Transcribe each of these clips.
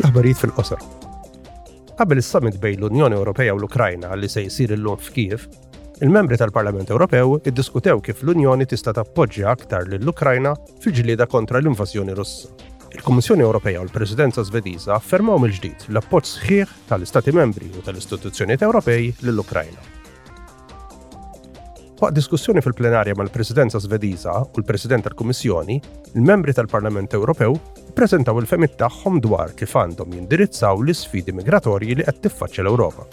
L-aħbarijiet fil-qosor. Qabel is-summit bejn l-Unjoni Ewropea u l-Ukrajna li se jsir illum f'Kiev, il-membri tal-Parlament Ewropew iddiskutew kif l-Unjoni tista' tappoġġja aktar lill-Ukrajna fil-ġlieda kontra l-invażjoni Russa. Il-Kummissjoni Ewropea u l-Presidenza Svediża affermaw mill-ġdid l-appoġġ sħiħ tal-Istati Membri u tal-istituzzjonijiet Ewropej lill-Ukrajna. Waqt diskussjoni fil-plenarja mal-Presidenza Svediża u l-President tal-Kummissjoni, il-membri tal-Parlament Ewropew ppreżentaw il-fehmiet tagħhom dwar kif għandhom jindirizzaw l-isfidi migratorji li qed tiffaċċja l-Ewropa.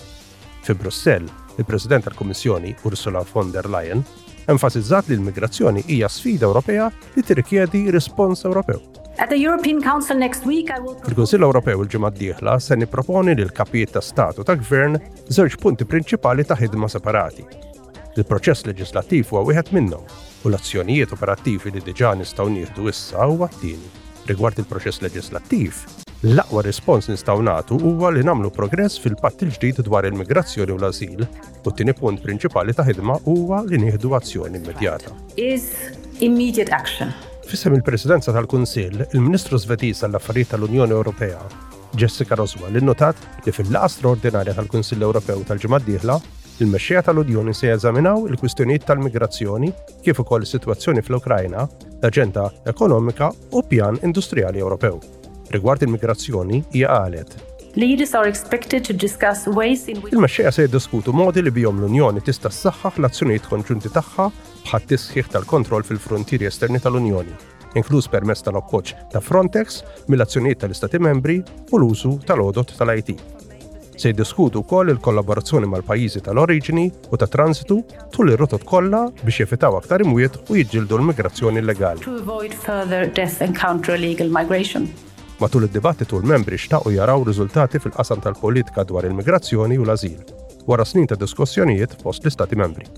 Fi Brussell, il-President tal-Kummissjoni Ursula von der Leyen enfasizzat li l-migrazzjoni hija sfida Ewropea li tirrikjedi rispons Ewropew. At the European Council next week I will Fil-Kunsill Ewropew il-ġimgħa d-dieħla se nipproponi lil kapijiet ta' statu ta' gvern żewġ punti prinċipali ta' ħidma separati. Il-proċess leġislattiv huwa wieħed minnhom u l-azzjonijiet operattivi li diġà nistgħu nieħdu issa huwa t-tieni. Rigward il-proċess leġislattiv, l-aqwa rispons nistgħu nagħtu huwa li nagħmlu progress fil-Patt il-ġdid dwar il-Migrazzjoni u l-Ażil U t-tieni punt prinċipali ta' ħidma huwa li nieħdu azzjoni immedjata. Is immediate action. Fissem il-Presidenza tal-Kunsill, il-Ministru Svetiż għall-Affarijiet tal-Unjoni Ewropea, Jessica Roswa, li notat li fil-laqgħa straordinarja tal-Kunsill Ewropew tal-ġimgħa d-dieħla, il-mexxija tal-Unjoni se jeżaminaw il-kwistjonijiet tal-migrazzjoni kif ukoll is-sitwazzjoni fl-Ukrajna, l-aġenda ekonomika u pjan industrijali Ewropew. Rigward il-migrazzjoni, hija qalet, Leaders are expected to discuss ways in which Il-mexxejja se jiddiskutu modi li bihom l-Unjoni tista' ssaħħaħ l-azzjonijiet konġunti tagħha bħat-tisħiħ tal-kontroll fil-fruntieri esterni tal-Unjoni, inkluż permezz tal-appoġġ ta' Frontex mill-azzjonijiet tal-Istati Membri u l-użu tal-għodod tal-IT. Se jiddiskutu wkoll il-kollaborazzjoni mal-pajjiżi tal-oriġini u ta' transitu tul ir-rotot kollha biex jevitaw aktar imwiet u jiġġieldu l-migrazzjoni illegali. Matul id-dibattitu l-membri xtaqu jaraw riżultati fil-qasam tal-politika dwar il-migrazzjoni u l-ażil, wara snin ta' diskussjonijiet fost l-Istati Membri.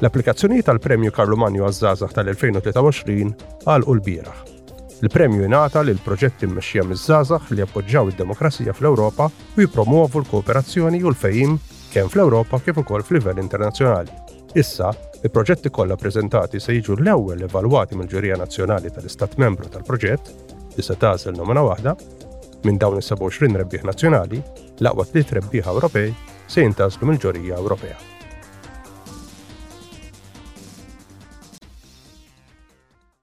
L-applikazzjonijiet għall-Premju Karlu Manju għaż-Żgħażagħ tal-2023 għalqu lbieraħ. Il-premju jingħata lil proġetti mmexxija miż-żgħażagħ li jappoġġaw id-demokrazija fl-Ewropa u jippromwovu l-kooperazzjoni u l-fehim kemm fl-Ewropa kif ukoll f'livell internazzjonali. Issa, il-proġetti kollha ppreżentati se jiġu l-ewwel evalwati mill-ġurija nazzjonali tal-Istat Membru tal-proġett, li se tagħżel nomina waħda. Minn dawn is-27 rebbieħ nazzjonali, l-aqwa tliet rebbieħa Ewropej se jintgħażlu mill-ġurija Ewropea.